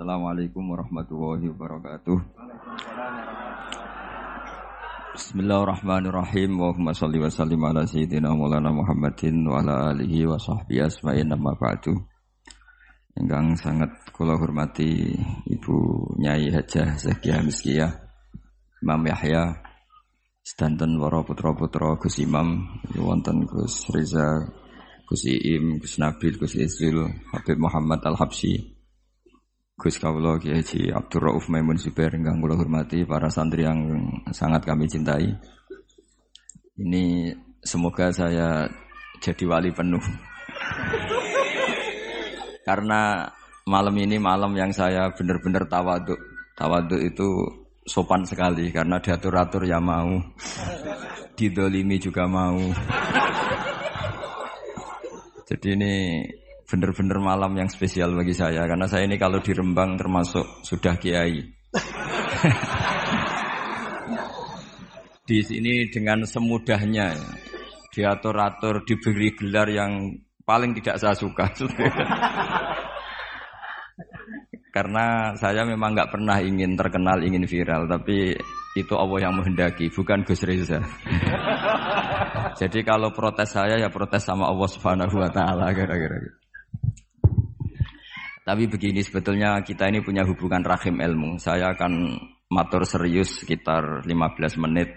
Assalamualaikum warahmatullahi wabarakatuh. Bismillahirrahmanirrahim. Allahumma shalli wa sallim ala sayyidina Maulana Muhammadin wa ala alihi wa sahbihi asma'in amma ba'du. Ingkang sangat kula hormati Ibu Nyai Hajah Zakiyah Miskiyah Imam Yahya sedanten para putra-putra Gus Imam wonten Gus Reza Gus Iim Gus Nabil Gus Izil Habib Muhammad Al-Habsyi Gus Kawula Kiai Haji Abdul Rauf Maimun Zubair ingkang kula hormati para santri yang sangat kami cintai. Ini semoga saya jadi wali penuh. Karena malam ini malam yang saya benar-benar tawaduk. Tawaduk itu sopan sekali karena diatur-atur ya mau. Didolimi juga mau. Jadi ini benar-benar malam yang spesial bagi saya karena saya ini kalau di Rembang termasuk sudah kiai. di sini dengan semudahnya diatur-atur diberi gelar yang paling tidak saya suka. Karena saya memang nggak pernah ingin terkenal, ingin viral, tapi itu Allah yang menghendaki, bukan Gus Reza. Jadi kalau protes saya ya protes sama Allah Subhanahu wa taala kira-kira. Tapi begini sebetulnya kita ini punya hubungan rahim ilmu. Saya akan matur serius sekitar 15 menit,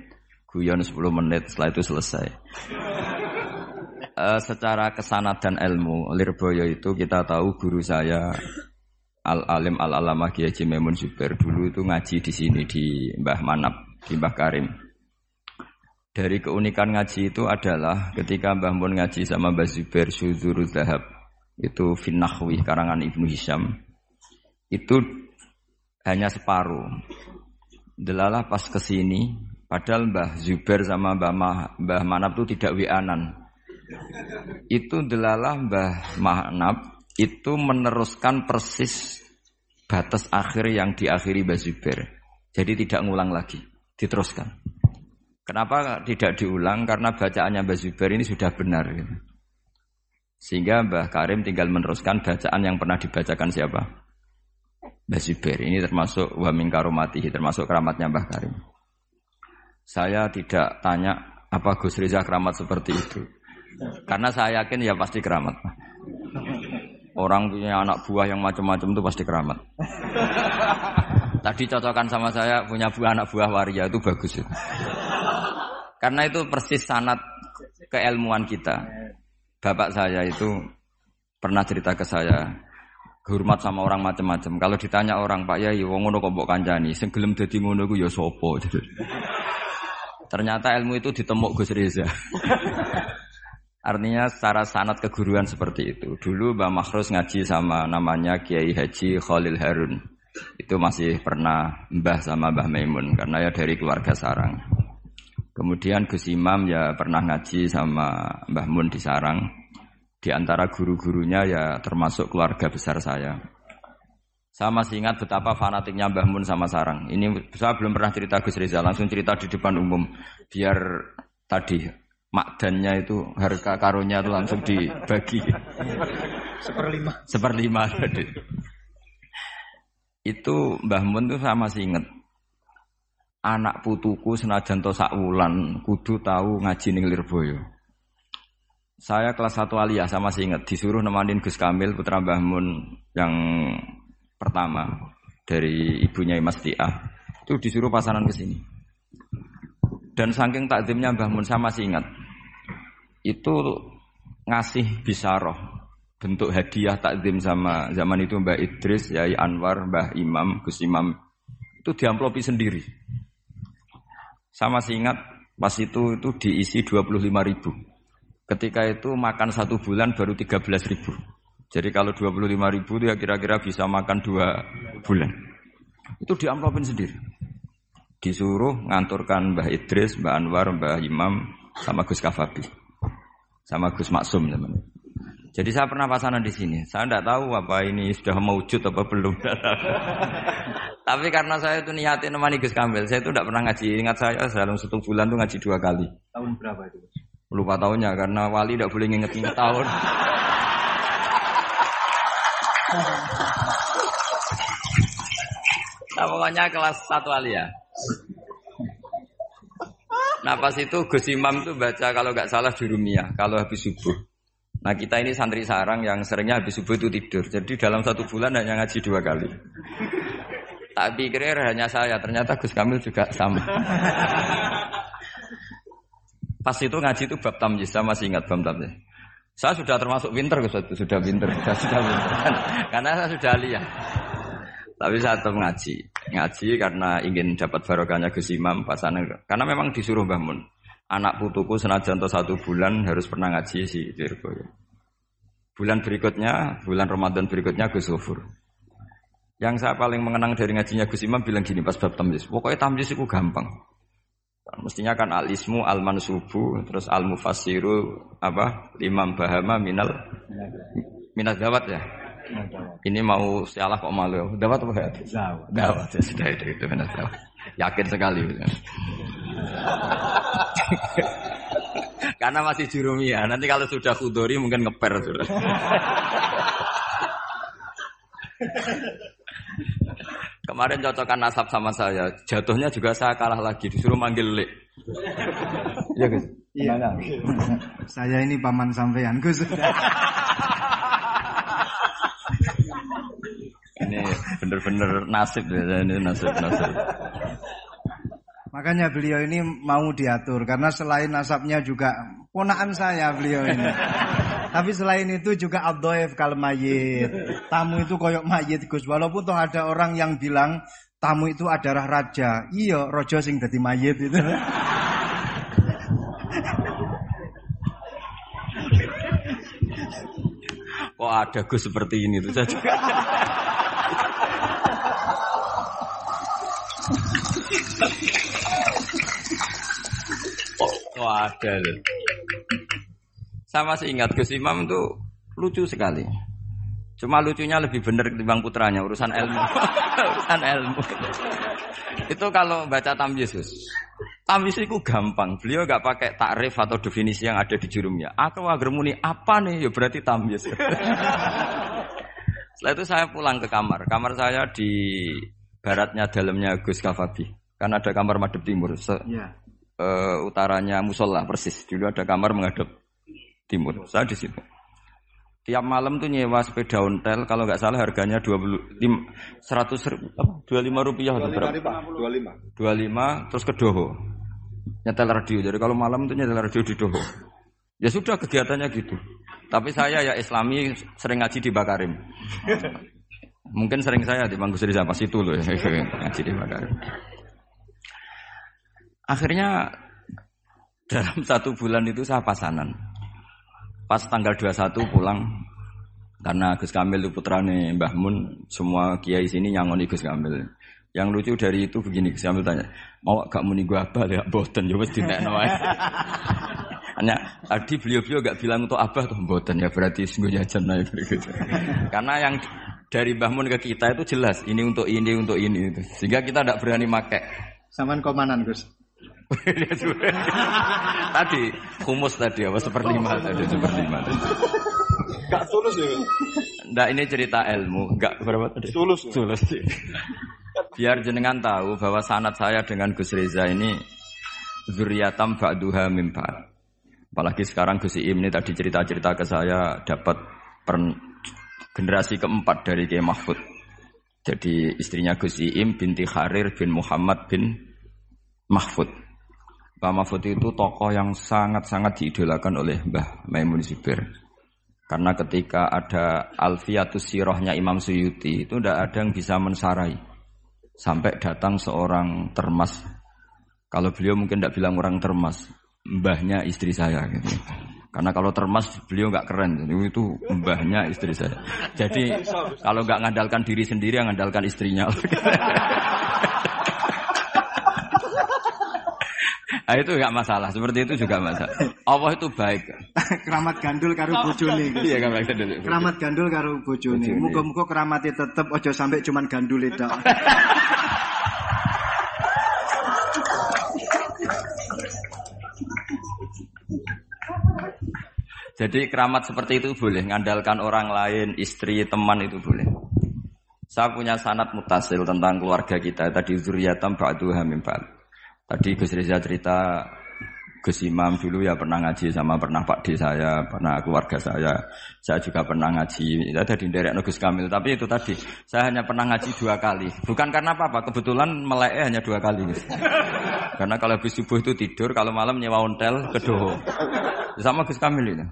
guyon 10 menit, setelah itu selesai. uh, secara kesanatan ilmu, Lirboyo itu kita tahu guru saya Al Alim Al Alamah Kiai Memun Zubair dulu itu ngaji di sini di Mbah Manap, di Mbah Karim. Dari keunikan ngaji itu adalah ketika Mbah Mun ngaji sama Mbah Zubair Syudzurul Zahab itu Finnahwi karangan Ibnu Hisham itu hanya separuh. Delalah pas ke sini, padahal Mbah Zubair sama Mbah, Mah, Mbah Manab itu tidak wianan. Itu delalah Mbah Manab itu meneruskan persis batas akhir yang diakhiri Mbah Zubair. Jadi tidak ngulang lagi, diteruskan. Kenapa tidak diulang? Karena bacaannya Mbah Zubair ini sudah benar. Gitu. Sehingga Mbah Karim tinggal meneruskan bacaan yang pernah dibacakan siapa? Mbah Zubair. Ini termasuk wa min karomatihi, termasuk keramatnya Mbah Karim. Saya tidak tanya apa Gus Riza keramat seperti itu. Karena saya yakin ya pasti keramat. Orang punya anak buah yang macam-macam itu pasti keramat. Tadi cocokan sama saya punya buah anak buah waria itu bagus. Karena itu persis sanat keilmuan kita. Bapak saya itu pernah cerita ke saya, hormat sama orang macam-macam. Kalau ditanya orang Pak Yai, wong ngono kok mbok kancani, sing gelem dadi ngono ku ya sapa? Ternyata ilmu itu ditemuk Gus Reza. Artinya secara sanat keguruan seperti itu. Dulu Mbak Makhrus ngaji sama namanya Kiai Haji Khalil Harun. Itu masih pernah mbah sama Mbah Maimun karena ya dari keluarga sarang. Kemudian Gus Imam ya pernah ngaji sama Mbah Mun di Sarang. Di antara guru-gurunya ya termasuk keluarga besar saya. Saya masih ingat betapa fanatiknya Mbah Mun sama Sarang. Ini saya belum pernah cerita Gus Reza, langsung cerita di depan umum. Biar tadi makdannya itu harga karunya itu langsung dibagi. Seperlima. Seperlima tadi. Itu Mbah Mun tuh saya masih ingat anak putuku senajan to sak wulan kudu tahu ngaji ning Lirboyo. Saya kelas 1 aliyah sama masih ingat disuruh nemanin Gus Kamil putra Mbah Mun yang pertama dari ibunya Mas Tiah. Itu disuruh pasaran ke sini. Dan saking takdimnya Mbah Mun saya masih ingat. Itu ngasih bisaroh bentuk hadiah takdim sama zaman itu Mbah Idris, Yai Anwar, Mbah Imam, Gus Imam itu diamplopi sendiri. Saya masih ingat pas itu itu diisi 25 ribu. Ketika itu makan satu bulan baru 13 ribu. Jadi kalau 25 ribu itu ya kira-kira bisa makan dua bulan. Itu diamplopin sendiri. Disuruh nganturkan Mbah Idris, Mbah Anwar, Mbah Imam, sama Gus Kafabi. Sama Gus Maksum namanya. Jadi saya pernah pasanan di sini. Saya tidak tahu apa ini sudah mewujud apa belum. Tapi karena saya itu niatin nemani Gus Kamil, saya itu tidak pernah ngaji. Ingat saya dalam satu bulan itu ngaji dua kali. Tahun berapa itu? Lupa tahunnya karena wali tidak boleh nginget-nginget tahun. Nah, pokoknya kelas satu alia. Nah pas itu Gus Imam tuh baca kalau nggak salah jurumiyah kalau habis subuh. Nah kita ini santri sarang yang seringnya habis subuh itu tidur. Jadi dalam satu bulan hanya ngaji dua kali. Tak pikir hanya saya, ternyata Gus Kamil juga sama. Pas itu ngaji itu bab tamjiz, saya masih ingat bab tamjiz. Saya sudah termasuk pinter Gus, sudah pinter, sudah, sudah pinter. Karena saya sudah lihat. Tapi saya tetap ngaji. Ngaji karena ingin dapat barokahnya Gus Imam pasangan. Karena memang disuruh bangun. Anak putuku senajan to satu bulan harus pernah ngaji si Dirboyo. Bulan berikutnya, bulan Ramadan berikutnya Gus Gofur. Yang saya paling mengenang dari ngajinya Gus Imam bilang gini pas bab tamjiz. Pokoknya tamjiz itu gampang. Mestinya kan al-ismu, al-mansubu, terus al-mufassiru, apa, imam bahama, minal, minal gawat ya. Ini mau salah kok malu. Dapat apa ya? Zawat. Dapat ya sudah itu itu benar dapat. Yakin sekali. Karena masih jurumia. Nanti kalau sudah kudori mungkin ngeper sudah. Kemarin cocokan nasab sama saya, jatuhnya juga saya kalah lagi, disuruh manggil Lek. Iya guys. Iya. Saya ini paman sampean Gus. Ini bener-bener nasib ya, ini nasib nasib. Makanya beliau ini mau diatur karena selain nasabnya juga ponakan saya beliau ini. Tapi selain itu juga abdoef kalau mayit. Tamu itu koyok mayit Gus. Walaupun toh ada orang yang bilang tamu itu adalah raja. Iya, rojo sing dadi mayit itu. Kok ada Gus seperti ini tuh saya Kok kok ada loh. Saya masih ingat Gus Imam tuh lucu sekali. Cuma lucunya lebih bener ketimbang putranya urusan ilmu. urusan ilmu. itu kalau baca tamyiz Gus. Tamyiz itu gampang. Beliau nggak pakai takrif atau definisi yang ada di jurumnya. Aku agar muni apa nih? Ya berarti tamyiz. Setelah itu saya pulang ke kamar. Kamar saya di baratnya dalamnya Gus Kafabi. Karena ada kamar madep timur. Se Iya. eh, utaranya musola persis. Dulu ada kamar menghadap timur. Saya di situ. Tiap malam tuh nyewa sepeda ontel kalau nggak salah harganya 25 100 ribu, apa? 25 rupiah atau berapa? 25. 25 terus ke Doho. Nyetel radio. Jadi kalau malam tuh nyetel radio di Doho. Ya sudah kegiatannya gitu. Tapi saya ya Islami sering ngaji di Bakarim. Mungkin sering saya di Bangku Sri pas itu loh ngaji di Bakarim. Akhirnya dalam satu bulan itu saya pasanan. Pas tanggal 21 pulang karena Gus Kamil itu putrane Mbah Mun, semua kiai sini nyangoni Gus Kamil. Yang lucu dari itu begini, Gus Kamil tanya, mau gak muni gua abah ya boten, ya dinekno ae. Hanya tadi beliau-beliau gak bilang untuk abah tuh boten ya berarti sungguh jajan aja gitu. Karena yang dari Mbah Mun ke kita itu jelas ini untuk ini untuk ini itu. Sehingga kita tidak berani pakai. Saman komanan Gus. tadi humus tadi apa seperlima tadi seperlima tadi. Gak tulus ya. Nggak ini cerita ilmu, enggak berapa tadi? Tulus. ya? Tulus. Biar jenengan tahu bahwa sanat saya dengan Gus Reza ini zuriatam ba'duha min ba'd. Apalagi sekarang Gus Iim ini tadi cerita-cerita ke saya dapat per generasi keempat dari Kiai Mahfud. Jadi istrinya Gus Iim binti Harir bin Muhammad bin Mahfud. Mbah Mahfud itu tokoh yang sangat-sangat diidolakan oleh Mbah Maimun Zubair. Karena ketika ada Alfiatus Sirohnya Imam Suyuti itu tidak ada yang bisa mensarai. Sampai datang seorang termas. Kalau beliau mungkin tidak bilang orang termas. Mbahnya istri saya gitu. Karena kalau termas beliau nggak keren. Jadi Itu mbahnya istri saya. Jadi kalau nggak ngandalkan diri sendiri, yang ngandalkan istrinya. Nah, itu nggak masalah. Seperti itu juga masalah. Allah itu baik. keramat gandul karo bojone. Iya Pak Dulu. Keramat gandul karo bojone. Muga-muga keramatnya tetep ojo sampai cuman gandul itu. Jadi keramat seperti itu boleh, ngandalkan orang lain, istri, teman itu boleh. Saya punya sanat mutasil tentang keluarga kita. Tadi zuriyatam ba'duha min ba'd. Tadi Gus Reza cerita Gus Imam dulu ya pernah ngaji sama pernah Pak D saya, pernah keluarga saya. Saya juga pernah ngaji. Ya tadi derek Gus Kamil. Tapi itu tadi saya hanya pernah ngaji dua kali. Bukan karena apa-apa. Kebetulan melek hanya dua kali. Karena kalau habis subuh itu tidur, kalau malam nyewa ontel kedoho. Sama Gus Kamil itu.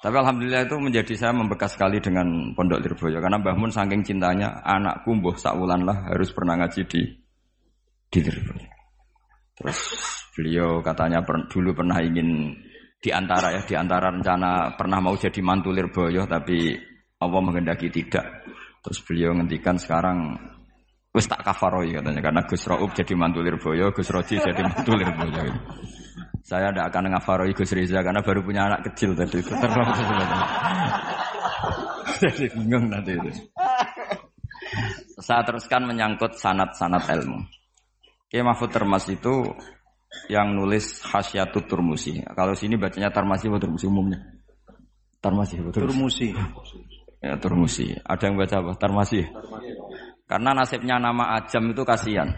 Tapi alhamdulillah itu menjadi saya membekas sekali dengan Pondok Lirboyo karena Mbah Mun saking cintanya anakku mbuh sakulan lah harus pernah ngaji di di Lirboyo. Terus beliau katanya per, dulu pernah ingin di antara ya di antara rencana pernah mau jadi mantu Lirboyo tapi Allah menghendaki tidak. Terus beliau ngendikan sekarang wis tak kafaroi katanya karena Gus Raub jadi mantu Lirboyo, Gus Roji jadi mantu Lirboyo. Saya tidak akan ngafaroi Gus Riza karena baru punya anak kecil tadi terlalu Jadi bingung nanti itu. Saya teruskan menyangkut sanat-sanat ilmu. Kiai Mahfud Termas itu yang nulis Hasyatut Turmusi. Kalau sini bacanya Tarmasi atau Turmusi umumnya? Tarmasi betul. Turmusi. Ya Turmusi. Ada yang baca apa? Tarmasi. Karena nasibnya nama Ajam itu kasihan.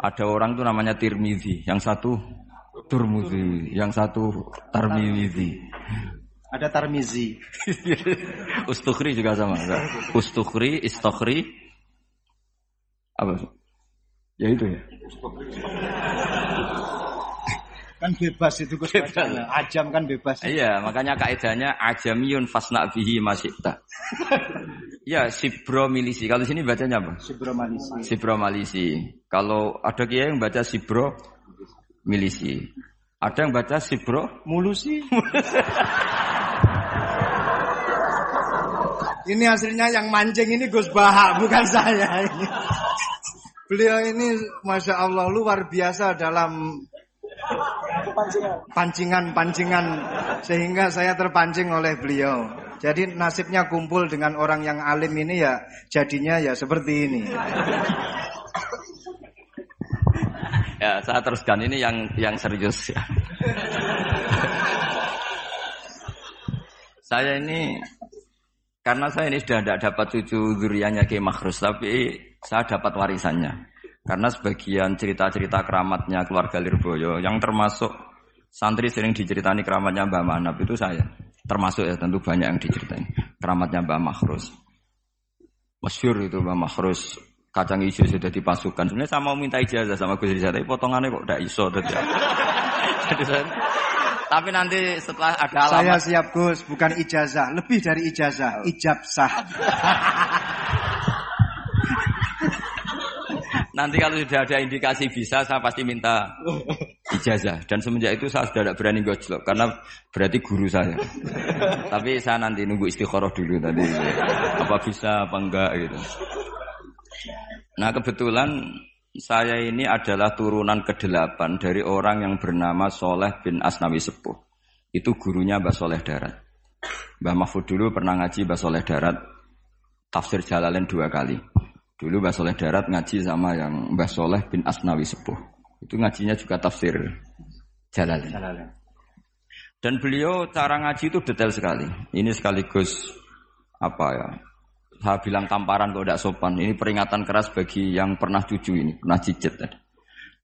Ada orang itu namanya Tirmizi, yang satu Turmuzi, yang satu Tarmizi. Ada Tarmizi. Ustukhri juga sama. Ustukhri, Istokhri. Apa? Ya itu ya. Kan bebas itu Gus bacanya. Ajam kan bebas. Iya, makanya kaidahnya ajamiyun fasna bihi masyita. ya, sibro milisi. Kalau sini bacanya apa? Subromanisi. Sibro malisi. Kalau ada kiai yang baca sibro milisi. Ada yang baca sibro Mulusi. ini hasilnya yang mancing ini Gus Bahak, bukan saya ini. Beliau ini Masya Allah luar biasa dalam pancingan-pancingan sehingga saya terpancing oleh beliau. Jadi nasibnya kumpul dengan orang yang alim ini ya jadinya ya seperti ini. Ya, saya teruskan ini yang yang serius ya. saya ini karena saya ini sudah tidak dapat cucu zurianya Ki Makhrus, tapi saya dapat warisannya. Karena sebagian cerita-cerita keramatnya keluarga Lirboyo yang termasuk santri sering diceritani keramatnya Mbah Manap itu saya. Termasuk ya tentu banyak yang diceritain. Keramatnya Mbah Makhrus. Masyur itu Mbah Makhrus kacang hijau sudah dipasukan. Sebenarnya saya mau minta ijazah sama Gus Rizal, tapi potongannya kok tidak iso. Jadi, jadi saya, tapi nanti setelah ada Saya alamat, siap Gus, bukan ijazah, lebih dari ijazah, ijab sah. nanti kalau sudah ada indikasi bisa, saya pasti minta ijazah. Dan semenjak itu saya sudah tidak berani gojlok, karena berarti guru saya. tapi saya nanti nunggu istikharah dulu tadi, apa bisa apa enggak gitu. Nah kebetulan saya ini adalah turunan kedelapan dari orang yang bernama Soleh bin Asnawi Sepuh. Itu gurunya Mbah Soleh Darat. Mbah Mahfud dulu pernah ngaji Mbah Soleh Darat tafsir Jalalain dua kali. Dulu Mbah Soleh Darat ngaji sama yang Mbah Soleh bin Asnawi Sepuh. Itu ngajinya juga tafsir Jalalain. Dan beliau cara ngaji itu detail sekali. Ini sekaligus apa ya? Saya bilang tamparan kok tidak sopan. Ini peringatan keras bagi yang pernah cucu ini, pernah cicit tadi.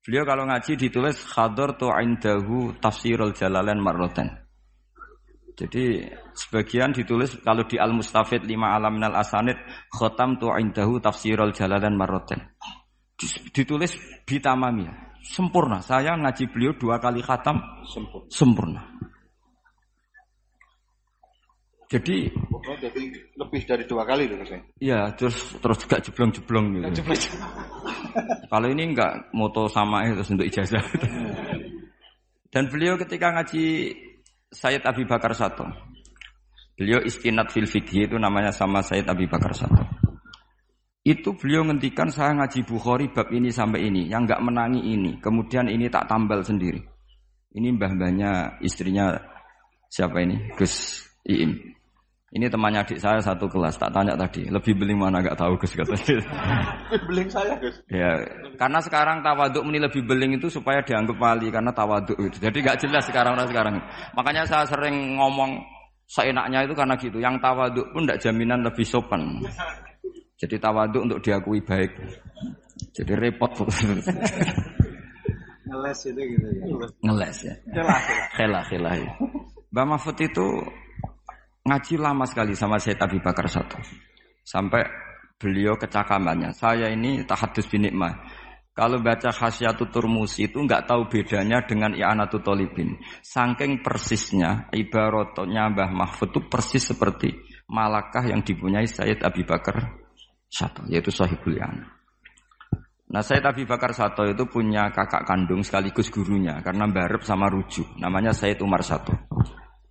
Beliau kalau ngaji ditulis khadar tu indahu tafsirul jalalain marrotan. Jadi sebagian ditulis kalau di Al Mustafid lima alam minal asanid khotam tu indahu tafsirul jalalain marrotan. Ditulis bitamami sempurna. Saya ngaji beliau dua kali khatam Sempurna. sempurna. Jadi Oh, jadi lebih dari dua kali loh. Iya, terus terus juga jeblong-jeblong gitu. Kalau ini enggak moto sama terus untuk ijazah. Dan beliau ketika ngaji Sayyid Abi Bakar Sato. Beliau istinat fil fikih itu namanya sama Sayyid Abi Bakar Sato. Itu beliau ngendikan saya ngaji Bukhari bab ini sampai ini, yang enggak menangi ini, kemudian ini tak tambal sendiri. Ini mbah-mbahnya istrinya siapa ini? Gus Iim. Ini temannya adik saya satu kelas, tak tanya tadi, lebih beli mana gak tahu Gus katanya. Beling saya Gus. Ya, karena sekarang tawaduk ini lebih beling itu supaya dianggap wali karena tawaduk itu. Jadi gak jelas sekarang orang sekarang. Makanya saya sering ngomong seenaknya itu karena gitu. Yang tawaduk pun tidak jaminan lebih sopan. Jadi tawaduk untuk diakui baik. Jadi repot. Ngeles itu gitu ya. Ngeles ya. Khela, khela ya. Mbak Mahfud itu ngaji lama sekali sama saya Abi Bakar satu. Sampai beliau kecakamannya. Saya ini tahadus binikmah. Kalau baca khasyatul turmusi itu nggak tahu bedanya dengan i'anatul tolibin. Saking persisnya ibaratnya Mbah Mahfud itu persis seperti malakah yang dipunyai Sayyid Abi Bakar satu, yaitu Sahibul Yana. Nah Sayyid Abi Bakar Sato itu punya kakak kandung sekaligus gurunya karena barep sama rujuk. Namanya Sayyid Umar Sato.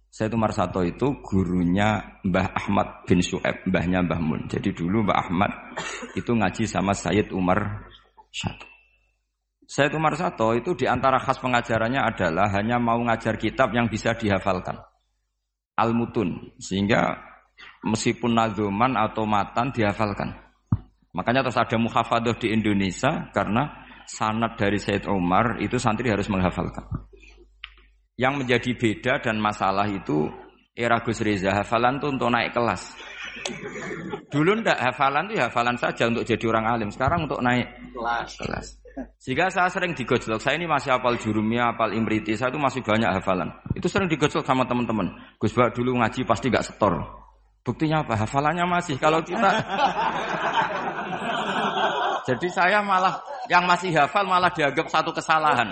Sayyid Umar Sato itu gurunya Mbah Ahmad bin Su'eb, mbahnya Mbah Mun. Jadi dulu Mbah Ahmad itu ngaji sama Sayyid Umar Sato. Sayyid Umar Sato itu di antara khas pengajarannya adalah hanya mau ngajar kitab yang bisa dihafalkan. Al-Mutun. Sehingga meskipun nazuman atau matan dihafalkan. Makanya terus ada muhafadah di Indonesia karena sanad dari Sayyid Umar itu santri harus menghafalkan. Yang menjadi beda dan masalah itu era Gus Reza hafalan itu untuk naik kelas. Dulu ndak hafalan itu ya hafalan saja untuk jadi orang alim. Sekarang untuk naik Kelas. kelas. Jika saya sering digojlok, saya ini masih hafal jurumia, hafal imriti, saya itu masih banyak hafalan. Itu sering digojlok sama teman-teman. Gus Bak dulu ngaji pasti gak setor. Buktinya apa? Hafalannya masih. Kalau kita Jadi saya malah yang masih hafal malah dianggap satu kesalahan.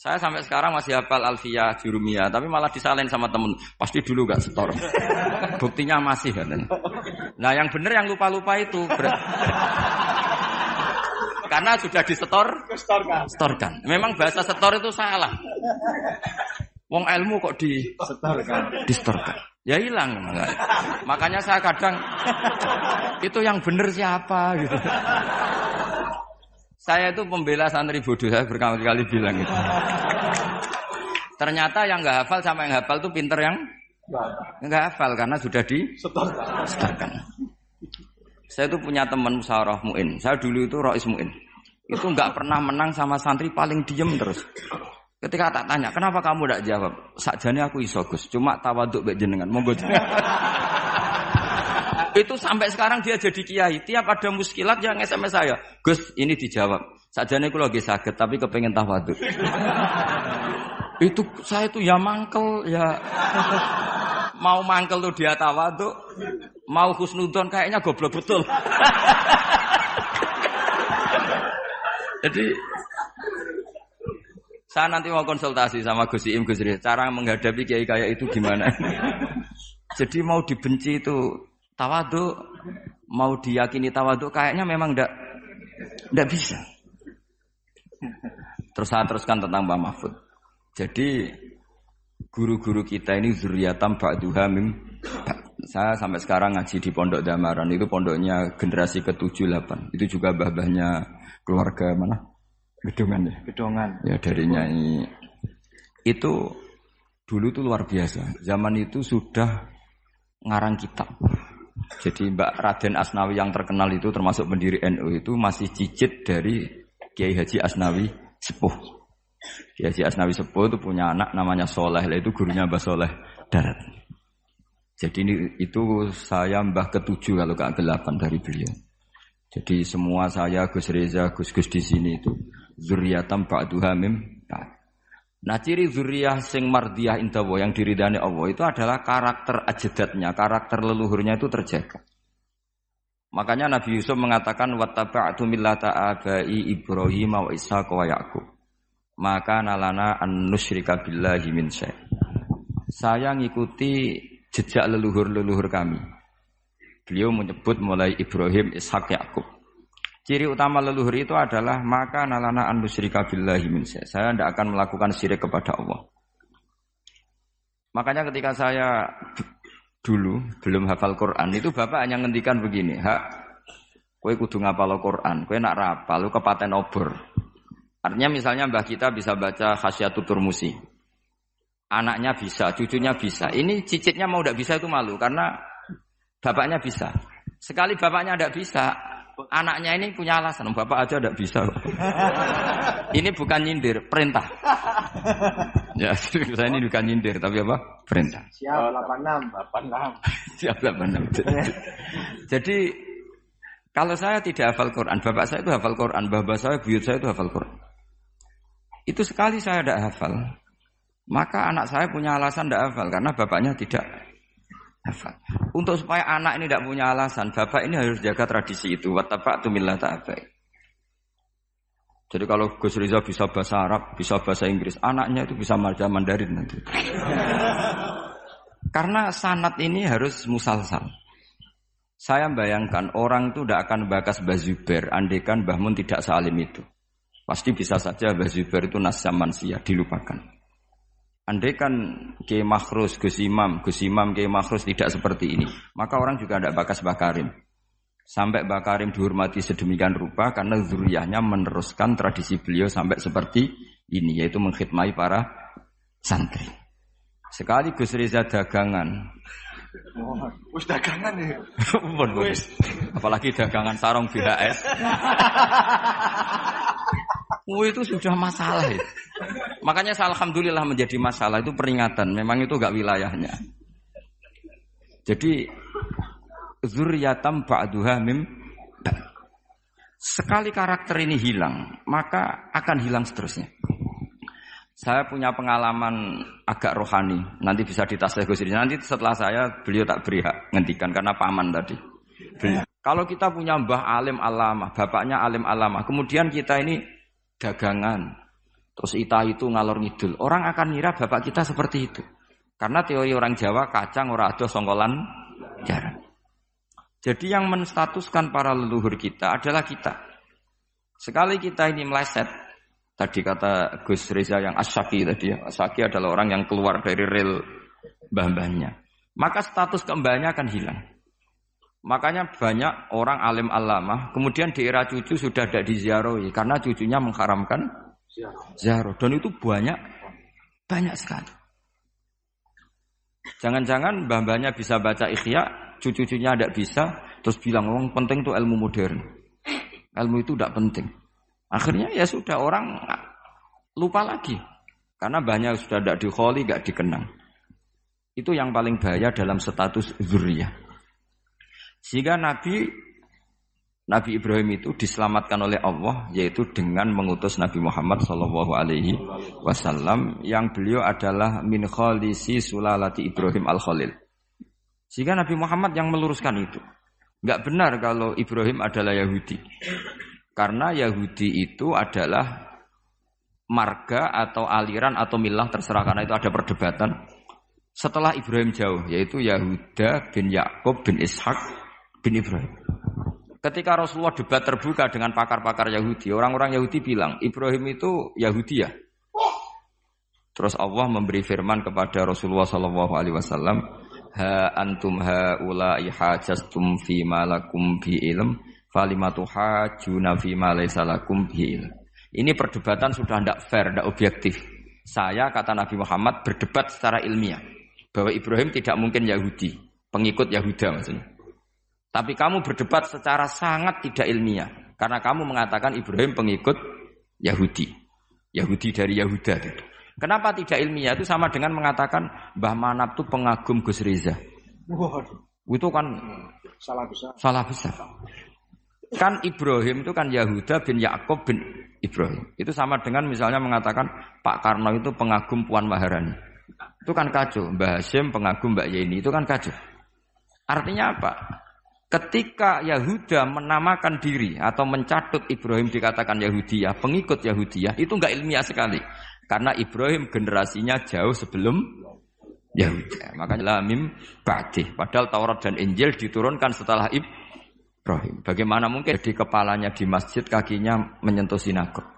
Saya sampai sekarang masih hafal Alfiyah, Jurumiyah, tapi malah disalahin sama temen. Pasti dulu gak setor. Buktinya masih katanya. Nah yang bener yang lupa-lupa itu. ber- Karena sudah disetor, setorkan. Memang bahasa setor itu salah. Wong ilmu kok di Setorkan. distorkan. Ya hilang. Makanya saya kadang itu yang bener siapa gitu. Saya itu pembela santri bodoh saya berkali-kali bilang itu. Ternyata yang nggak hafal sama yang hafal tuh pinter yang nggak hafal karena sudah distorkan. Saya itu punya teman musyawarah muin. Saya dulu itu rois muin. Itu nggak pernah menang sama santri paling diem terus. Ketika tak tanya, kenapa kamu tidak jawab? Sakjane aku iso Gus, cuma tawaduk mbek jenengan. Monggo. Itu sampai sekarang dia jadi kiai. Tiap ada muskilat yang SMS saya, Gus ini dijawab. Sakjane aku lagi sakit tapi kepengen tawaduk. itu saya itu ya mangkel ya mau mangkel tuh dia tawaduk, mau husnudon kayaknya goblok betul. Jadi saya nanti mau konsultasi sama Gus Iim Gus cara menghadapi kiai kayak itu gimana? Jadi mau dibenci itu tawaduk, mau diyakini tawaduk kayaknya memang ndak ndak bisa. Terus saya teruskan tentang Mbak Mahfud. Jadi guru-guru kita ini zuriatam ba'duha mim. Saya sampai sekarang ngaji di Pondok Damaran itu pondoknya generasi ke-7 8. Itu juga bah-bahnya keluarga mana? Gedungan ya. Gedongan. Ya dari nyanyi itu dulu tuh luar biasa. Zaman itu sudah ngarang kitab. Jadi Mbak Raden Asnawi yang terkenal itu termasuk pendiri NU itu masih cicit dari Kiai Haji Asnawi Sepuh. Kiai Haji Asnawi Sepuh itu punya anak namanya Soleh, itu gurunya Mbah Soleh Darat. Jadi ini itu saya mbah ketujuh kalau gak delapan dari beliau. Jadi semua saya Gus Reza, Gus Gus di sini itu zuriatam ba'duha mim ba'd. Nah ciri zuriyah sing mardiyah indawa yang diridani Allah itu adalah karakter ajadatnya, karakter leluhurnya itu terjaga. Makanya Nabi Yusuf mengatakan wattaba'tu millata abai Ibrahim wa Ishaq wa Yaqub. Maka nalana an nusyrika billahi min syai'. Saya ngikuti jejak leluhur-leluhur kami. Beliau menyebut mulai Ibrahim, Ishak, Yakub. Ciri utama leluhur itu adalah maka nalana an nusyrika billahi min. Saya tidak akan melakukan syirik kepada Allah. Makanya ketika saya dulu belum hafal Quran itu bapak hanya ngendikan begini, hak kue kudu ngapal Quran, kue nak rapal, lu kepaten obor. Artinya misalnya mbah kita bisa baca khasyatul turmusi. Anaknya bisa, cucunya bisa. Ini cicitnya mau tidak bisa itu malu karena bapaknya bisa. Sekali bapaknya tidak bisa, anaknya ini punya alasan. Bapak aja tidak bisa. ini bukan nyindir, perintah. ya, saya ini bukan nyindir, tapi apa? Perintah. Siap 86. 86. Siap 86. Jadi kalau saya tidak hafal Quran, bapak saya itu hafal Quran, bapak saya, buyut saya itu hafal Quran. Itu sekali saya tidak hafal, maka anak saya punya alasan tidak hafal karena bapaknya tidak hafal. Untuk supaya anak ini tidak punya alasan, bapak ini harus jaga tradisi itu. Wattafa'tu millata abai. Jadi kalau Gus Riza bisa bahasa Arab, bisa bahasa Inggris, anaknya itu bisa baca Mandarin nanti. Karena sanat ini harus musalsal. Saya bayangkan orang itu tidak akan bakas Bazuber, andekan Bahmun tidak salim itu. Pasti bisa saja Bazuber itu nasya mansia, dilupakan. Andaikan Kiai Makhrus, Gus Imam, Gus Imam, Kiai Makhrus tidak seperti ini, maka orang juga tidak bakas Bakarim. Sampai Bakarim dihormati sedemikian rupa karena zuriyahnya meneruskan tradisi beliau sampai seperti ini, yaitu mengkhidmati para santri. Sekali Gus Riza dagangan. Oh, wis dagangan ya. Pun. Apalagi dagangan sarung BHS. Oh, itu sudah masalah itu. Makanya saya alhamdulillah menjadi masalah itu peringatan. Memang itu gak wilayahnya. Jadi zuriyatam ba'duha mim Sekali karakter ini hilang, maka akan hilang seterusnya. Saya punya pengalaman agak rohani. Nanti bisa ditasih Gus Nanti setelah saya beliau tak beri hak ngendikan karena paman tadi. Beliau. Kalau kita punya mbah alim alama, bapaknya alim alama, kemudian kita ini dagangan, terus ita itu ngalor ngidul, orang akan ngira bapak kita seperti itu. Karena teori orang Jawa kacang ora ada songgolan jarang. Jadi yang menstatuskan para leluhur kita adalah kita. Sekali kita ini meleset, Tadi kata Gus Reza yang asyaki tadi ya. Asyaki adalah orang yang keluar dari rel mbah-mbahnya. Maka status kembahnya akan hilang. Makanya banyak orang alim alama, kemudian di era cucu sudah tidak diziarahi karena cucunya mengharamkan ziarah. Dan itu banyak, banyak sekali. Jangan-jangan mbah-mbahnya bisa baca ikhya, cucu-cucunya tidak bisa, terus bilang, oh, penting tuh ilmu modern. Ilmu itu tidak penting. Akhirnya ya sudah orang lupa lagi. Karena banyak sudah tidak dikholi, tidak dikenang. Itu yang paling bahaya dalam status zuriyah. Sehingga Nabi Nabi Ibrahim itu diselamatkan oleh Allah yaitu dengan mengutus Nabi Muhammad Shallallahu Alaihi Wasallam yang beliau adalah min khalisi sulalati Ibrahim al Khalil. Sehingga Nabi Muhammad yang meluruskan itu. Enggak benar kalau Ibrahim adalah Yahudi. Karena Yahudi itu adalah marga atau aliran atau milah terserah karena itu ada perdebatan. Setelah Ibrahim jauh yaitu Yahuda bin Yakub bin Ishak bin Ibrahim. Ketika Rasulullah debat terbuka dengan pakar-pakar Yahudi, orang-orang Yahudi bilang Ibrahim itu Yahudi ya. Terus Allah memberi firman kepada Rasulullah Shallallahu Alaihi Wasallam, Ha antum ha ulai hajastum fi malakum bi ilm falimatu hajuna fi ma laysa lakum Ini perdebatan sudah tidak fair, tidak objektif. Saya kata Nabi Muhammad berdebat secara ilmiah bahwa Ibrahim tidak mungkin Yahudi, pengikut Yahuda maksudnya. Tapi kamu berdebat secara sangat tidak ilmiah karena kamu mengatakan Ibrahim pengikut Yahudi. Yahudi dari Yahuda gitu. Kenapa tidak ilmiah? Itu sama dengan mengatakan Mbah Manap itu pengagum Gus Reza. Waduh. Itu kan salah besar. Salah besar. Kan Ibrahim itu kan Yahuda bin Yakub bin Ibrahim. Itu sama dengan misalnya mengatakan Pak Karno itu pengagum Puan Maharani. Itu kan kacau. Mbah Hashim pengagum Mbak Yeni. Itu kan kacau. Artinya apa? Ketika Yahuda menamakan diri atau mencatut Ibrahim dikatakan Yahudiyah, pengikut Yahudiyah, itu enggak ilmiah sekali. Karena Ibrahim generasinya jauh sebelum Yahuda. Makanya lamim ba'dih. Padahal Taurat dan Injil diturunkan setelah Ibrahim Ibrahim. Bagaimana mungkin di kepalanya di masjid, kakinya menyentuh sinagog.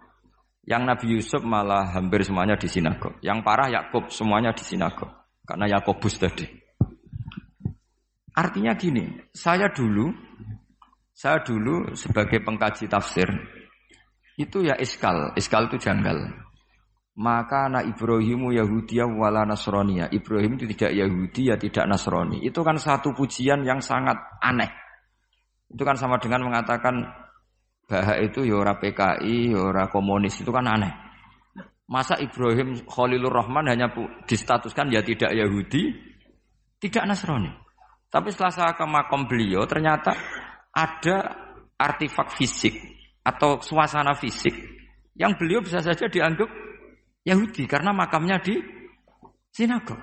Yang Nabi Yusuf malah hampir semuanya di sinagog. Yang parah Yakub semuanya di sinagog. Karena Yakobus tadi. Artinya gini, saya dulu, saya dulu sebagai pengkaji tafsir, itu ya iskal, iskal itu janggal. Maka anak Ibrahimu Yahudi wala Nasronia. Ibrahim itu tidak Yahudi ya tidak Nasrani. Itu kan satu pujian yang sangat aneh. Itu kan sama dengan mengatakan bahwa itu ya ora PKI, ya ora komunis itu kan aneh. Masa Ibrahim Khalilur Rahman hanya distatuskan ya tidak Yahudi, tidak Nasrani. Tapi setelah saya ke makom beliau, ternyata ada artefak fisik atau suasana fisik yang beliau bisa saja dianggap Yahudi karena makamnya di sinagog.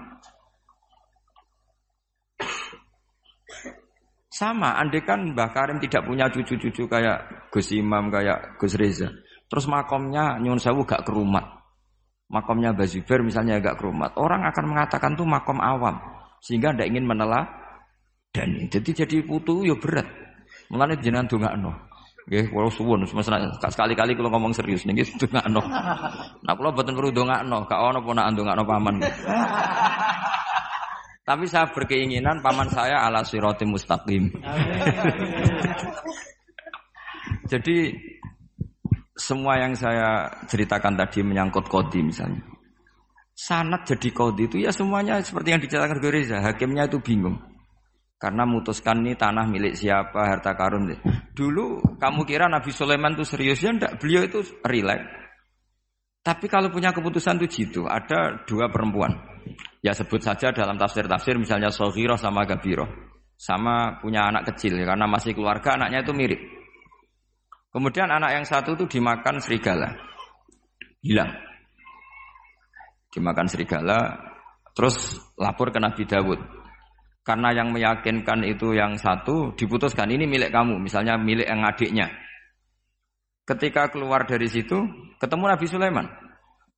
Sama, andai kan Mbah Karim tidak punya cucu-cucu kayak Gus Imam, kayak Gus Reza. Terus makomnya Nyun Sewu gak kerumat. Makomnya Bazuber misalnya gak kerumat. Orang akan mengatakan tuh makom awam. Sehingga tidak ingin menelah dan jadi jadi putu ya berat. Mulane jenengan dongakno. Nggih, kula suwun sekali-kali kalau ngomong serius niki dongakno. Nah kula boten perlu dongakno, gak ono ponakan dongakno paman. Tapi saya berkeinginan paman saya ala siroti mustaqim. Jadi semua yang saya ceritakan tadi menyangkut kodi misalnya. Sanat jadi kodi itu ya semuanya seperti yang diceritakan Reza. Hakimnya itu bingung. Karena memutuskan ini tanah milik siapa, harta karun. Dulu kamu kira Nabi Sulaiman itu serius ya enggak? Beliau itu rileks. Tapi kalau punya keputusan itu jitu, ada dua perempuan. Ya sebut saja dalam tafsir-tafsir misalnya Sohiro sama Gabiro. Sama punya anak kecil ya, karena masih keluarga anaknya itu mirip. Kemudian anak yang satu itu dimakan serigala. Hilang. Dimakan serigala. Terus lapor ke Nabi Dawud. Karena yang meyakinkan itu yang satu diputuskan ini milik kamu. Misalnya milik yang adiknya. Ketika keluar dari situ ketemu Nabi Sulaiman.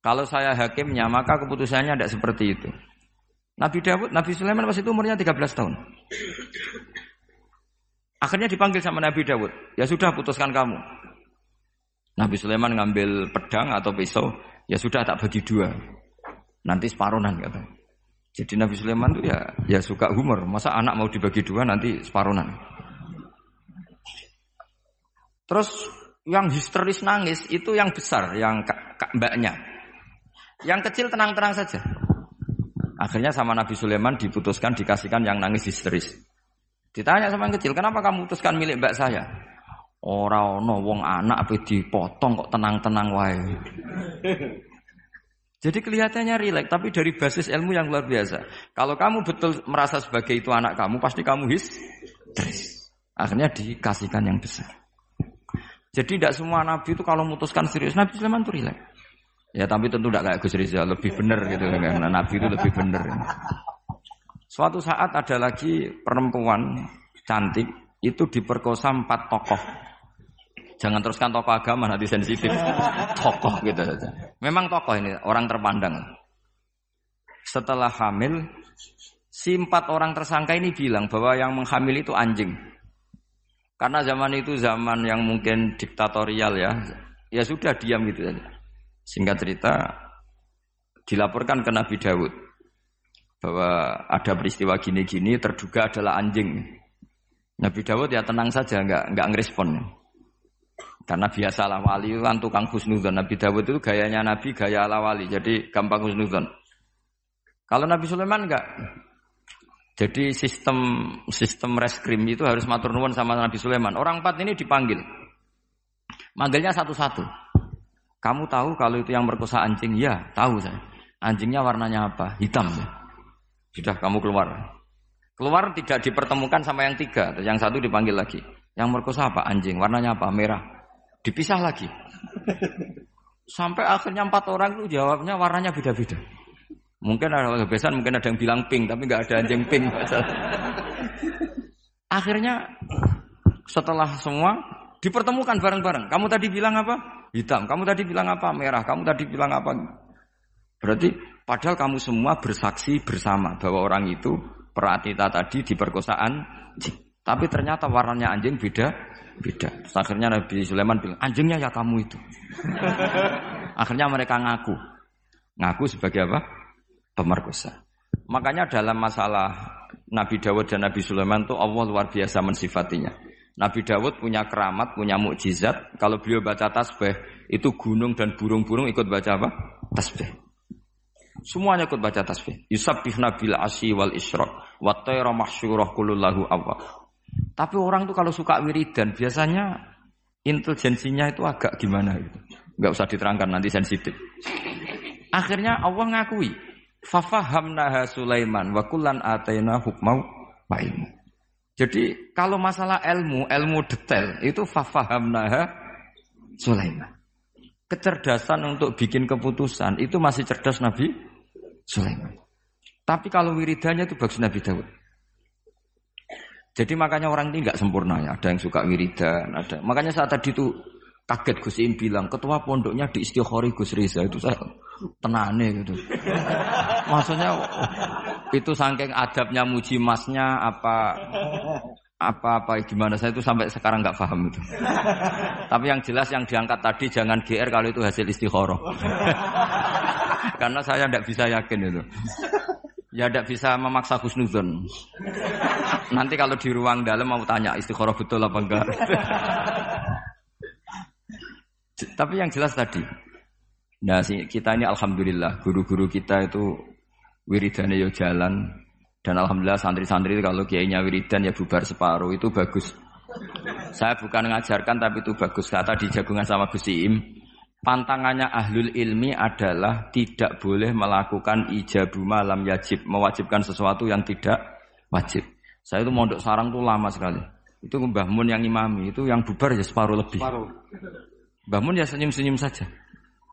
Kalau saya hakimnya maka keputusannya tidak seperti itu. Nabi Dawud, Nabi Sulaiman pas itu umurnya 13 tahun. Akhirnya dipanggil sama Nabi Dawud. Ya sudah putuskan kamu. Nabi Sulaiman ngambil pedang atau pisau. Ya sudah tak bagi dua. Nanti separuhan kata. Jadi Nabi Sulaiman itu ya ya suka humor. Masa anak mau dibagi dua nanti separuhan. Terus yang histeris nangis itu yang besar, yang mbaknya. Yang kecil tenang-tenang saja. Akhirnya sama Nabi Sulaiman diputuskan dikasihkan yang nangis histeris. Ditanya sama yang kecil, kenapa kamu putuskan milik mbak saya? Orang no wong anak apa dipotong kok tenang-tenang wae. Jadi kelihatannya rileks, tapi dari basis ilmu yang luar biasa. Kalau kamu betul merasa sebagai itu anak kamu, pasti kamu histeris. Akhirnya dikasihkan yang besar. Jadi tidak semua nabi itu kalau memutuskan serius, Nabi Sulaiman itu rileks. Ya tapi tentu tidak kayak Gus Rizal, lebih benar gitu kan. Nabi itu lebih benar. Suatu saat ada lagi perempuan cantik itu diperkosa empat tokoh. Jangan teruskan tokoh agama nanti sensitif. Tokoh gitu saja. Memang tokoh ini orang terpandang. Setelah hamil, si empat orang tersangka ini bilang bahwa yang menghamil itu anjing. Karena zaman itu zaman yang mungkin diktatorial ya. Ya sudah diam gitu saja. Singkat cerita dilaporkan ke Nabi Dawud bahwa ada peristiwa gini-gini terduga adalah anjing. Nabi Dawud ya tenang saja, nggak nggak ngerespon. Karena biasalah wali kan tukang husnudon. Nabi Dawud itu gayanya Nabi, gaya ala wali. Jadi gampang husnudon. Kalau Nabi Sulaiman enggak. Jadi sistem sistem reskrim itu harus matur nuwun sama Nabi Sulaiman. Orang empat ini dipanggil. Manggilnya satu-satu. Kamu tahu kalau itu yang merkosa anjing? Ya, tahu saya. Anjingnya warnanya apa? Hitam. Sudah kamu keluar. Keluar tidak dipertemukan sama yang tiga. Yang satu dipanggil lagi. Yang merkosa apa? Anjing. Warnanya apa? Merah. Dipisah lagi. Sampai akhirnya empat orang itu jawabnya warnanya beda-beda. Mungkin ada kebiasaan, mungkin ada yang bilang pink, tapi nggak ada anjing pink. akhirnya setelah semua dipertemukan bareng-bareng. Kamu tadi bilang apa? hitam. Kamu tadi bilang apa? Merah. Kamu tadi bilang apa? Berarti padahal kamu semua bersaksi bersama bahwa orang itu peratita tadi di perkosaan Tapi ternyata warnanya anjing beda, beda. Terus akhirnya Nabi Sulaiman bilang, anjingnya ya kamu itu. akhirnya mereka ngaku. Ngaku sebagai apa? Pemerkosa. Makanya dalam masalah Nabi Dawud dan Nabi Sulaiman itu Allah luar biasa mensifatinya. Nabi Dawud punya keramat, punya mukjizat. Kalau beliau baca tasbih, itu gunung dan burung-burung ikut baca apa? Tasbih. Semuanya ikut baca tasbih. Yusabbih nabil asyi wal isyraq. Wa tayra mahsyurah kulullahu awwab. Tapi orang tuh kalau suka wiridan, biasanya intelijensinya itu agak gimana gitu. Enggak usah diterangkan nanti sensitif. Akhirnya Allah ngakui, fafahamnaha Sulaiman wa kullan ataina hukmau. Jadi kalau masalah ilmu, ilmu detail itu fafahamnaha Sulaiman. Kecerdasan untuk bikin keputusan itu masih cerdas Nabi Sulaiman. Tapi kalau wiridanya itu bagus Nabi Dawud. Jadi makanya orang ini nggak sempurna ya. Ada yang suka wiridan, ada. Makanya saat tadi itu kaget Gus Im bilang ketua pondoknya di Istiqori Gus Riza itu saya tenane gitu. Maksudnya itu saking adabnya muji masnya apa apa apa gimana saya itu sampai sekarang nggak paham itu. Tapi yang jelas yang diangkat tadi jangan GR kalau itu hasil istikharah. Karena saya tidak bisa yakin itu. Ya tidak bisa memaksa Husnuzon. Nanti kalau di ruang dalam mau tanya istikharah betul apa enggak. Tapi yang jelas tadi. Nah, kita ini alhamdulillah guru-guru kita itu wiridannya yo jalan dan alhamdulillah santri-santri kalau kiainya wiridan ya bubar separuh itu bagus. Saya bukan mengajarkan tapi itu bagus. Kata di jagungan sama Gus Im, Pantangannya ahlul ilmi adalah tidak boleh melakukan ijabu malam yajib, mewajibkan sesuatu yang tidak wajib. Saya itu mondok sarang tuh lama sekali. Itu Mbah Mun yang imami, itu yang bubar ya separuh lebih. Separuh. Mbah Mun ya senyum-senyum saja.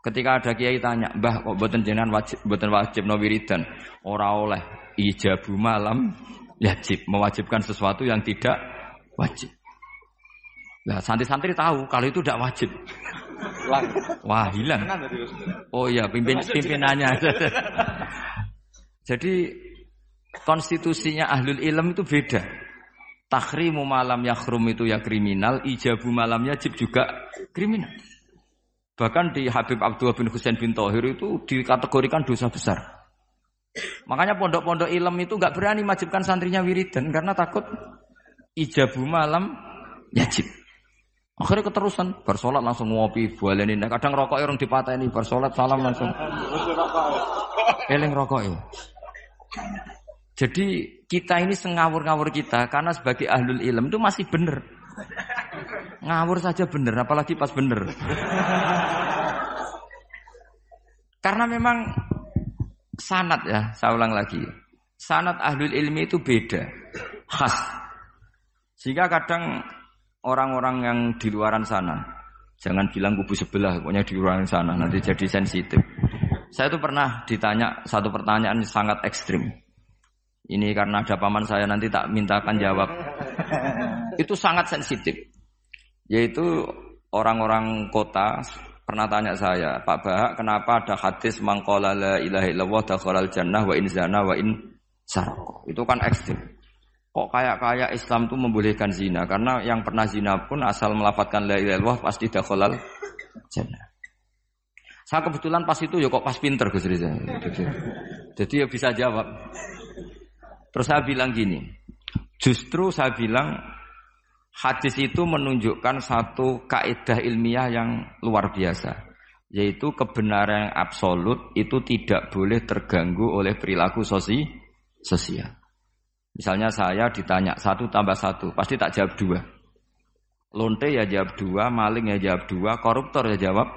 Ketika ada kiai tanya, Mbah kok buatan jenengan wajib, buatan wajib no wiridan? Ora oleh ijabu malam yajib, mewajibkan sesuatu yang tidak wajib. Nah, santri-santri tahu kalau itu tidak wajib. Wah, hilang. Oh iya, pimpin pimpinannya. Jadi konstitusinya ahlul ilm itu beda. Takhrimu malam yakhrum itu ya kriminal, ijabu malam yajib juga kriminal. Bahkan di Habib Abdullah bin Husain bin Tohir itu dikategorikan dosa besar. Makanya pondok-pondok ilm itu nggak berani majibkan santrinya wiridan karena takut ijabu malam yajib. Akhirnya keterusan, bersolat langsung ngopi, bualeni. Nah, kadang rokok orang dipatah ini, bersolat salam langsung. Eling rokok ya. Jadi kita ini sengawur-ngawur kita karena sebagai ahlul ilm itu masih benar. Ngawur saja benar, apalagi pas benar. karena memang sanat ya, saya ulang lagi. Sanat ahlul ilmi itu beda, khas. Sehingga kadang orang-orang yang di luaran sana. Jangan bilang kubu sebelah, pokoknya di luaran sana nanti jadi sensitif. Saya itu pernah ditanya satu pertanyaan sangat ekstrim. Ini karena ada paman saya nanti tak mintakan jawab. Itu sangat sensitif. Yaitu orang-orang kota pernah tanya saya, Pak Bahak, kenapa ada hadis mangkola la ilaha illallah jannah wa in zana wa in. Itu kan ekstrim. Kok kayak-kayak Islam itu membolehkan zina karena yang pernah zina pun asal melafatkan la ilaha illallah pasti dakhalal jannah. Saya kebetulan pas itu ya kok pas pinter Gus Riza. Jadi, ya bisa jawab. Terus saya bilang gini, justru saya bilang hadis itu menunjukkan satu kaidah ilmiah yang luar biasa, yaitu kebenaran yang absolut itu tidak boleh terganggu oleh perilaku sosi sosial. Misalnya saya ditanya satu tambah satu, pasti tak jawab dua. Lonte ya jawab dua, maling ya jawab dua, koruptor ya jawab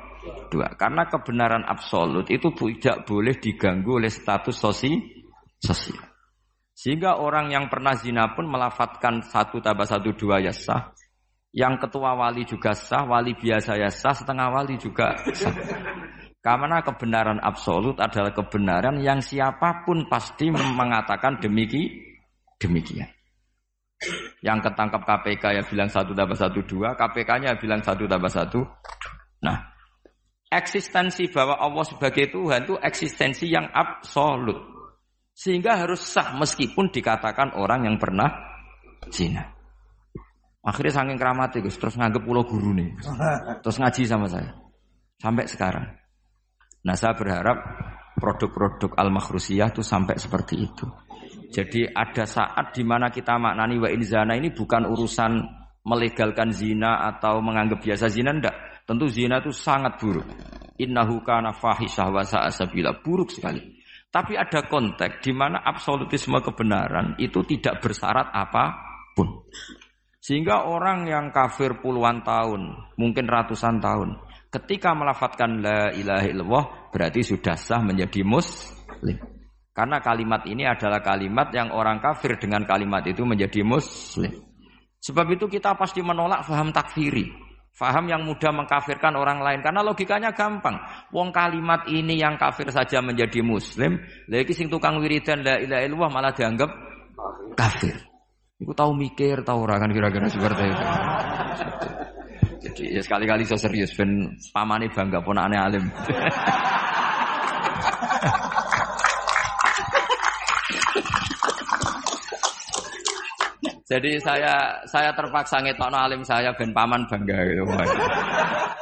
dua. Karena kebenaran absolut itu tidak boleh diganggu oleh status sosi sosial. Sehingga orang yang pernah zina pun melafatkan satu tambah satu dua ya sah. Yang ketua wali juga sah, wali biasa ya sah, setengah wali juga sah. Karena kebenaran absolut adalah kebenaran yang siapa pun pasti mengatakan demikian demikian. Yang ketangkap KPK ya bilang satu tambah satu dua, KPK-nya bilang satu tambah satu. Nah, eksistensi bahwa Allah sebagai Tuhan itu eksistensi yang absolut. Sehingga harus sah meskipun dikatakan orang yang pernah zina. Akhirnya saking keramat Gus, terus nganggep pulau guru nih. Terus ngaji sama saya. Sampai sekarang. Nah saya berharap produk-produk al-makhrusiyah itu sampai seperti itu. Jadi ada saat di mana kita maknani wa in zina ini bukan urusan melegalkan zina atau menganggap biasa zina ndak. Tentu zina itu sangat buruk. Innahu kana fahisyah wa sa'asabila. Buruk sekali. Tapi ada konteks di mana absolutisme kebenaran itu tidak bersyarat apa pun. Sehingga orang yang kafir puluhan tahun, mungkin ratusan tahun, ketika melafatkan la ilaha illallah berarti sudah sah menjadi muslim. Karena kalimat ini adalah kalimat yang orang kafir dengan kalimat itu menjadi muslim. Sebab itu kita pasti menolak faham takfiri. Faham yang mudah mengkafirkan orang lain karena logikanya gampang. Wong kalimat ini yang kafir saja menjadi muslim, lagi sing tukang wiridan la ilaha illallah malah dianggap kafir. Iku tahu mikir, tahu orang kan kira-kira seperti itu. Jadi ya sekali-kali so serius ben pamane bangga pun aneh alim. Jadi saya saya terpaksa ngetokno alim saya ben paman bangga gitu.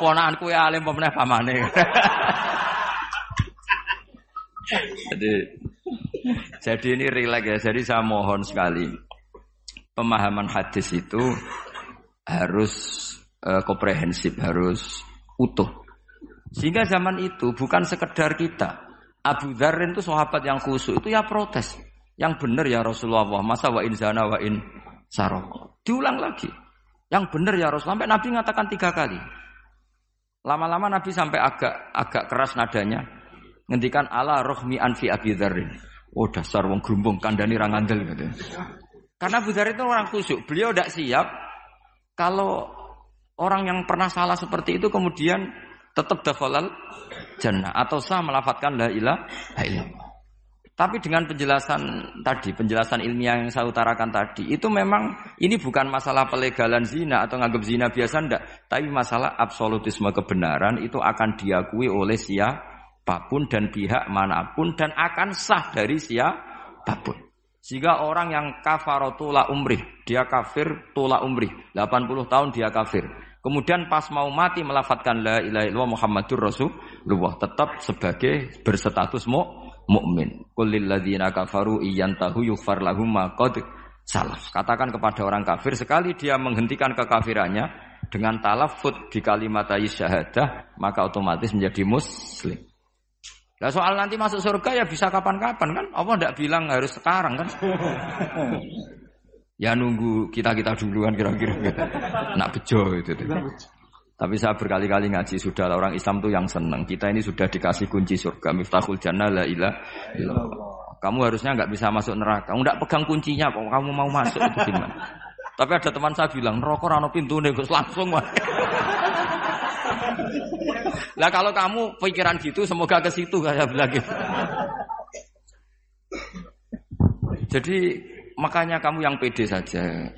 Ponakanku ya alim pemenang pamane. jadi jadi ini rileks ya. Jadi saya mohon sekali pemahaman hadis itu harus uh, komprehensif, harus utuh. Sehingga zaman itu bukan sekedar kita. Abu Dhar itu sahabat yang khusyuk itu ya protes. Yang benar ya Rasulullah, masa wa in zana wa in saroko. Diulang lagi. Yang benar ya Rasul. Sampai Nabi mengatakan tiga kali. Lama-lama Nabi sampai agak agak keras nadanya. Ngendikan ala rohmi anfi Abi. Oh dasar wong gerumbung kandani rangandel gitu. Karena Abu Dzar itu orang khusyuk. Beliau tidak siap kalau orang yang pernah salah seperti itu kemudian tetap dafalal jannah atau sah melafatkan la ilaha illallah. Tapi dengan penjelasan tadi, penjelasan ilmiah yang saya utarakan tadi, itu memang ini bukan masalah pelegalan zina atau nganggap zina biasa ndak, tapi masalah absolutisme kebenaran itu akan diakui oleh siapa pun dan pihak mana pun dan akan sah dari siapa pun. Sehingga orang yang kafaratula umrih, dia kafir tula umrih, 80 tahun dia kafir. Kemudian pas mau mati melafatkan la ilaha illallah Muhammadur Rasulullah tetap sebagai berstatus mu mukmin. Qul ladzina kafaru iyantahu yughfar lahum qad salaf. Katakan kepada orang kafir sekali dia menghentikan kekafirannya dengan talafut di kalimat syahadah maka otomatis menjadi muslim. Nah soal nanti masuk surga ya bisa kapan-kapan kan? Allah tidak bilang harus sekarang kan? ya nunggu kita kita duluan kira-kira. Nak bejo itu. Tapi saya berkali-kali ngaji sudah orang Islam tuh yang senang. Kita ini sudah dikasih kunci surga. Miftahul jannah la ilah Kamu harusnya nggak bisa masuk neraka. Nggak pegang kuncinya kok. Kamu mau masuk itu gimana? Tapi ada teman saya bilang, rokok rano pintu nih, langsung. Lah kalau kamu pikiran gitu, semoga ke situ kayak bilang gitu. Jadi makanya kamu yang pede saja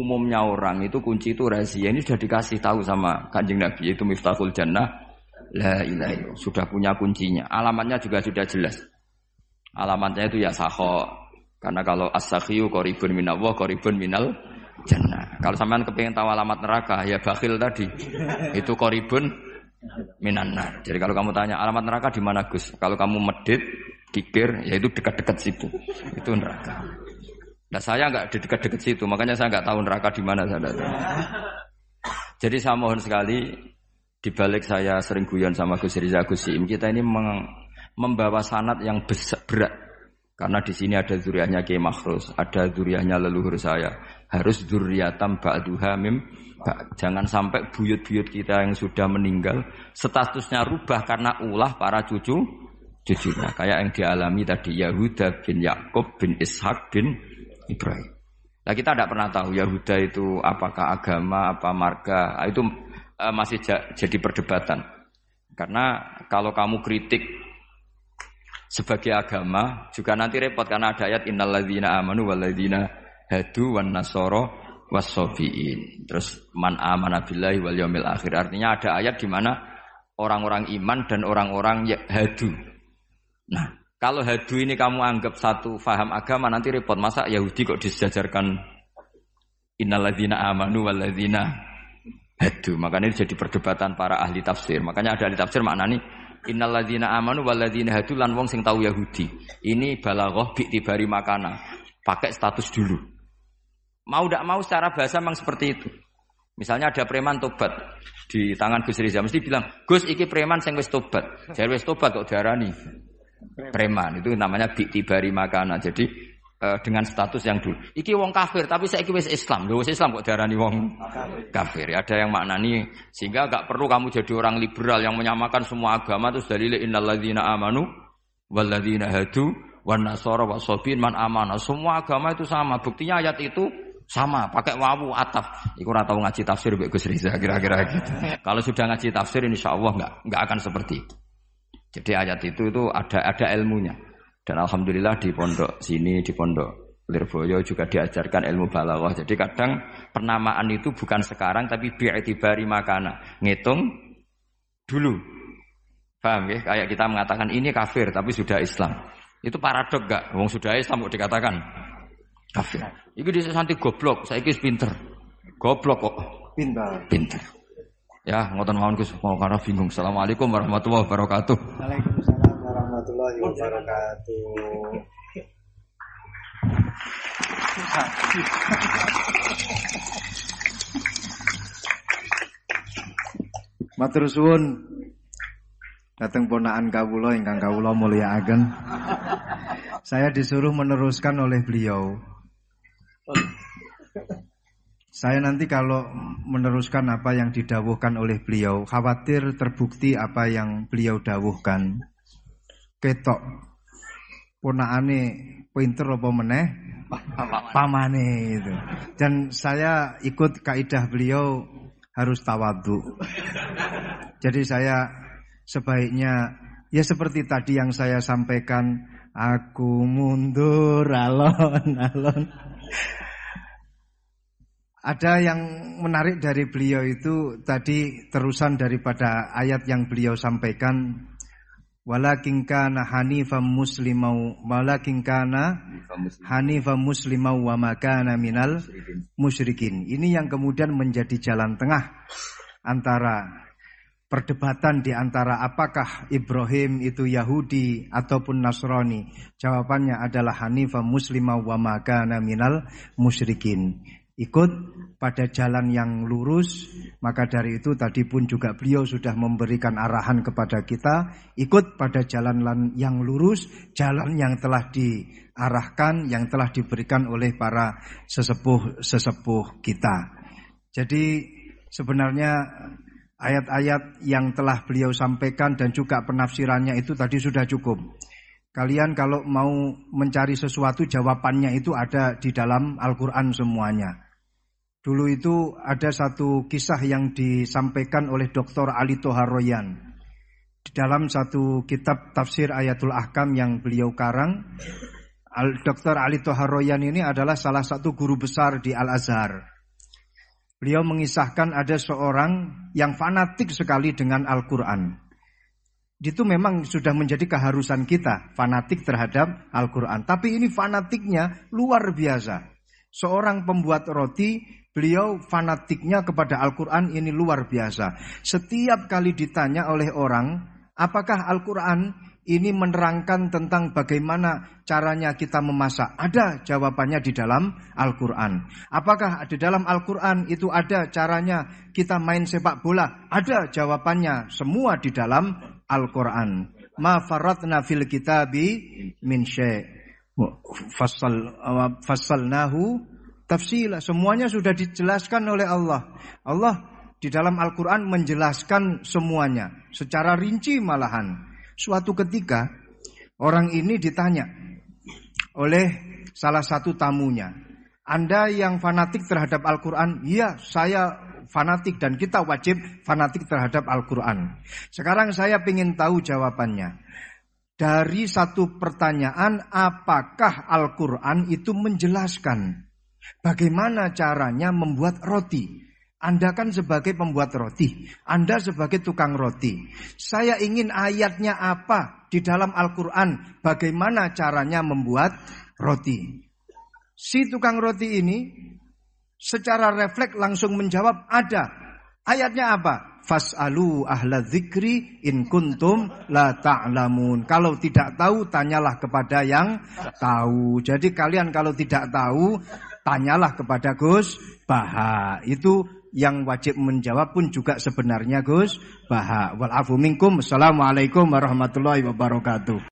umumnya orang itu kunci itu rahasia. Ini sudah dikasih tahu sama kanjeng Nabi itu miftahul jannah. La ilaha sudah punya kuncinya. Alamatnya juga sudah jelas. Alamatnya itu ya saho karena kalau as-sakhiyu koribun minallah koribun minal jannah. Kalau sampean kepengen tahu alamat neraka ya bakhil tadi. Itu koribun minanar jadi kalau kamu tanya alamat neraka di mana Gus? Kalau kamu medit kikir ya itu dekat-dekat situ. Itu neraka Nah saya nggak di dekat-dekat situ, makanya saya nggak tahu neraka di mana saya tahu. Jadi saya mohon sekali di balik saya sering guyon sama Gus Riza Gus Im, kita ini membawa sanat yang besar, berat. Karena di sini ada duriannya Kiai Makhrus, ada duriannya leluhur saya. Harus duriatam ba'duha mim Jangan sampai buyut-buyut kita yang sudah meninggal statusnya rubah karena ulah para cucu cucunya. Kayak yang dialami tadi Yahuda bin Yakub bin Ishak bin Ibrahim. Nah kita tidak pernah tahu Yahuda itu apakah agama, apa marga, nah, itu uh, masih jadi perdebatan. Karena kalau kamu kritik sebagai agama juga nanti repot karena ada ayat innalladzina amanu walladzina hadu wan nasoro wasofiin. Terus man amana billahi wal yaumil akhir. Artinya ada ayat di mana orang-orang iman dan orang-orang hadu. Nah, kalau hadu ini kamu anggap satu faham agama nanti repot. Masa Yahudi kok disejajarkan innalladzina amanu walladzina hadu. Makanya ini jadi perdebatan para ahli tafsir. Makanya ada ahli tafsir maknanya innalladzina amanu walladzina hadu lan wong sing tahu Yahudi. Ini balaghah bi tibari makana. Pakai status dulu. Mau tidak mau secara bahasa memang seperti itu. Misalnya ada preman tobat di tangan Gus Riza mesti bilang, "Gus iki preman sing wis tobat." Jadi wis tobat kok diarani preman itu namanya tibari makana. Jadi uh, dengan status yang dulu. Iki wong kafir tapi saya iki wis Islam. Lho Islam kok darani wong kafir. Ada yang maknani sehingga gak perlu kamu jadi orang liberal yang menyamakan semua agama terus dalil innalladzina amanu walladzina hadu Wan nasara wa sabin man amana. Semua agama itu sama. Buktinya ayat itu sama, pakai wawu ataf. Iku ora tahu ngaji tafsir Gus Riza kira-kira gitu. Kalau sudah ngaji tafsir insya Allah nggak nggak akan seperti itu. Jadi ayat itu itu ada ada ilmunya. Dan alhamdulillah di pondok sini di pondok Lirboyo juga diajarkan ilmu balaghah. Jadi kadang penamaan itu bukan sekarang tapi bi'tibari makana. Ngitung dulu. Paham ya? Kayak kita mengatakan ini kafir tapi sudah Islam. Itu paradok gak? Wong sudah Islam kok dikatakan kafir. Iku di santi goblok, saya kis pinter. Goblok kok. Pintar. Pinter. Ya, ngotot mawon Gus, mau karena bingung. Assalamualaikum warahmatullahi wabarakatuh. Waalaikumsalam warahmatullahi wabarakatuh. Matur suwun dateng ponaan kawula ingkang kawula mulyakaken. Saya disuruh meneruskan oleh beliau. Saya nanti kalau meneruskan apa yang didawuhkan oleh beliau, khawatir terbukti apa yang beliau dawuhkan. Ketok ponakane pinter apa meneh pamane itu. Dan saya ikut kaidah beliau harus tawadhu. Jadi saya sebaiknya ya seperti tadi yang saya sampaikan, aku mundur alon-alon. Ada yang menarik dari beliau itu tadi terusan daripada ayat yang beliau sampaikan walakin kana hanifam muslimau walakin kana hanifam muslimau wa makana minal musyrikin. Ini yang kemudian menjadi jalan tengah antara perdebatan di antara apakah Ibrahim itu Yahudi ataupun Nasrani. Jawabannya adalah hanifam muslimau wa makana minal musyrikin ikut pada jalan yang lurus, maka dari itu tadi pun juga beliau sudah memberikan arahan kepada kita, ikut pada jalan yang lurus, jalan yang telah diarahkan, yang telah diberikan oleh para sesepuh-sesepuh kita. Jadi sebenarnya ayat-ayat yang telah beliau sampaikan dan juga penafsirannya itu tadi sudah cukup. Kalian kalau mau mencari sesuatu jawabannya itu ada di dalam Al-Quran semuanya. Dulu itu ada satu kisah yang disampaikan oleh Dr. Ali Toharoyan. Di dalam satu kitab tafsir Ayatul Ahkam yang beliau karang, Dr. Ali Toharoyan ini adalah salah satu guru besar di Al-Azhar. Beliau mengisahkan ada seorang yang fanatik sekali dengan Al-Quran. Itu memang sudah menjadi keharusan kita, fanatik terhadap Al-Quran. Tapi ini fanatiknya luar biasa. Seorang pembuat roti Beliau fanatiknya kepada Al-Quran ini luar biasa. Setiap kali ditanya oleh orang, apakah Al-Quran ini menerangkan tentang bagaimana caranya kita memasak? Ada jawabannya di dalam Al-Quran. Apakah di dalam Al-Quran itu ada caranya kita main sepak bola? Ada jawabannya. Semua di dalam Al-Quran. Ma faratna fil kitabi min syai' fasal nahu tafsila. Semuanya sudah dijelaskan oleh Allah. Allah di dalam Al-Quran menjelaskan semuanya. Secara rinci malahan. Suatu ketika orang ini ditanya oleh salah satu tamunya. Anda yang fanatik terhadap Al-Quran, iya saya fanatik dan kita wajib fanatik terhadap Al-Quran. Sekarang saya ingin tahu jawabannya. Dari satu pertanyaan, apakah Al-Quran itu menjelaskan Bagaimana caranya membuat roti? Anda kan sebagai pembuat roti, Anda sebagai tukang roti. Saya ingin ayatnya apa di dalam Al-Quran, bagaimana caranya membuat roti. Si tukang roti ini secara refleks langsung menjawab ada. Ayatnya apa? Fas'alu ahla dzikri in kuntum la ta'lamun. Kalau tidak tahu tanyalah kepada yang tahu. Jadi kalian kalau tidak tahu tanyalah kepada Gus Baha. Itu yang wajib menjawab pun juga sebenarnya Gus Baha. Walafu minkum. Assalamualaikum warahmatullahi wabarakatuh.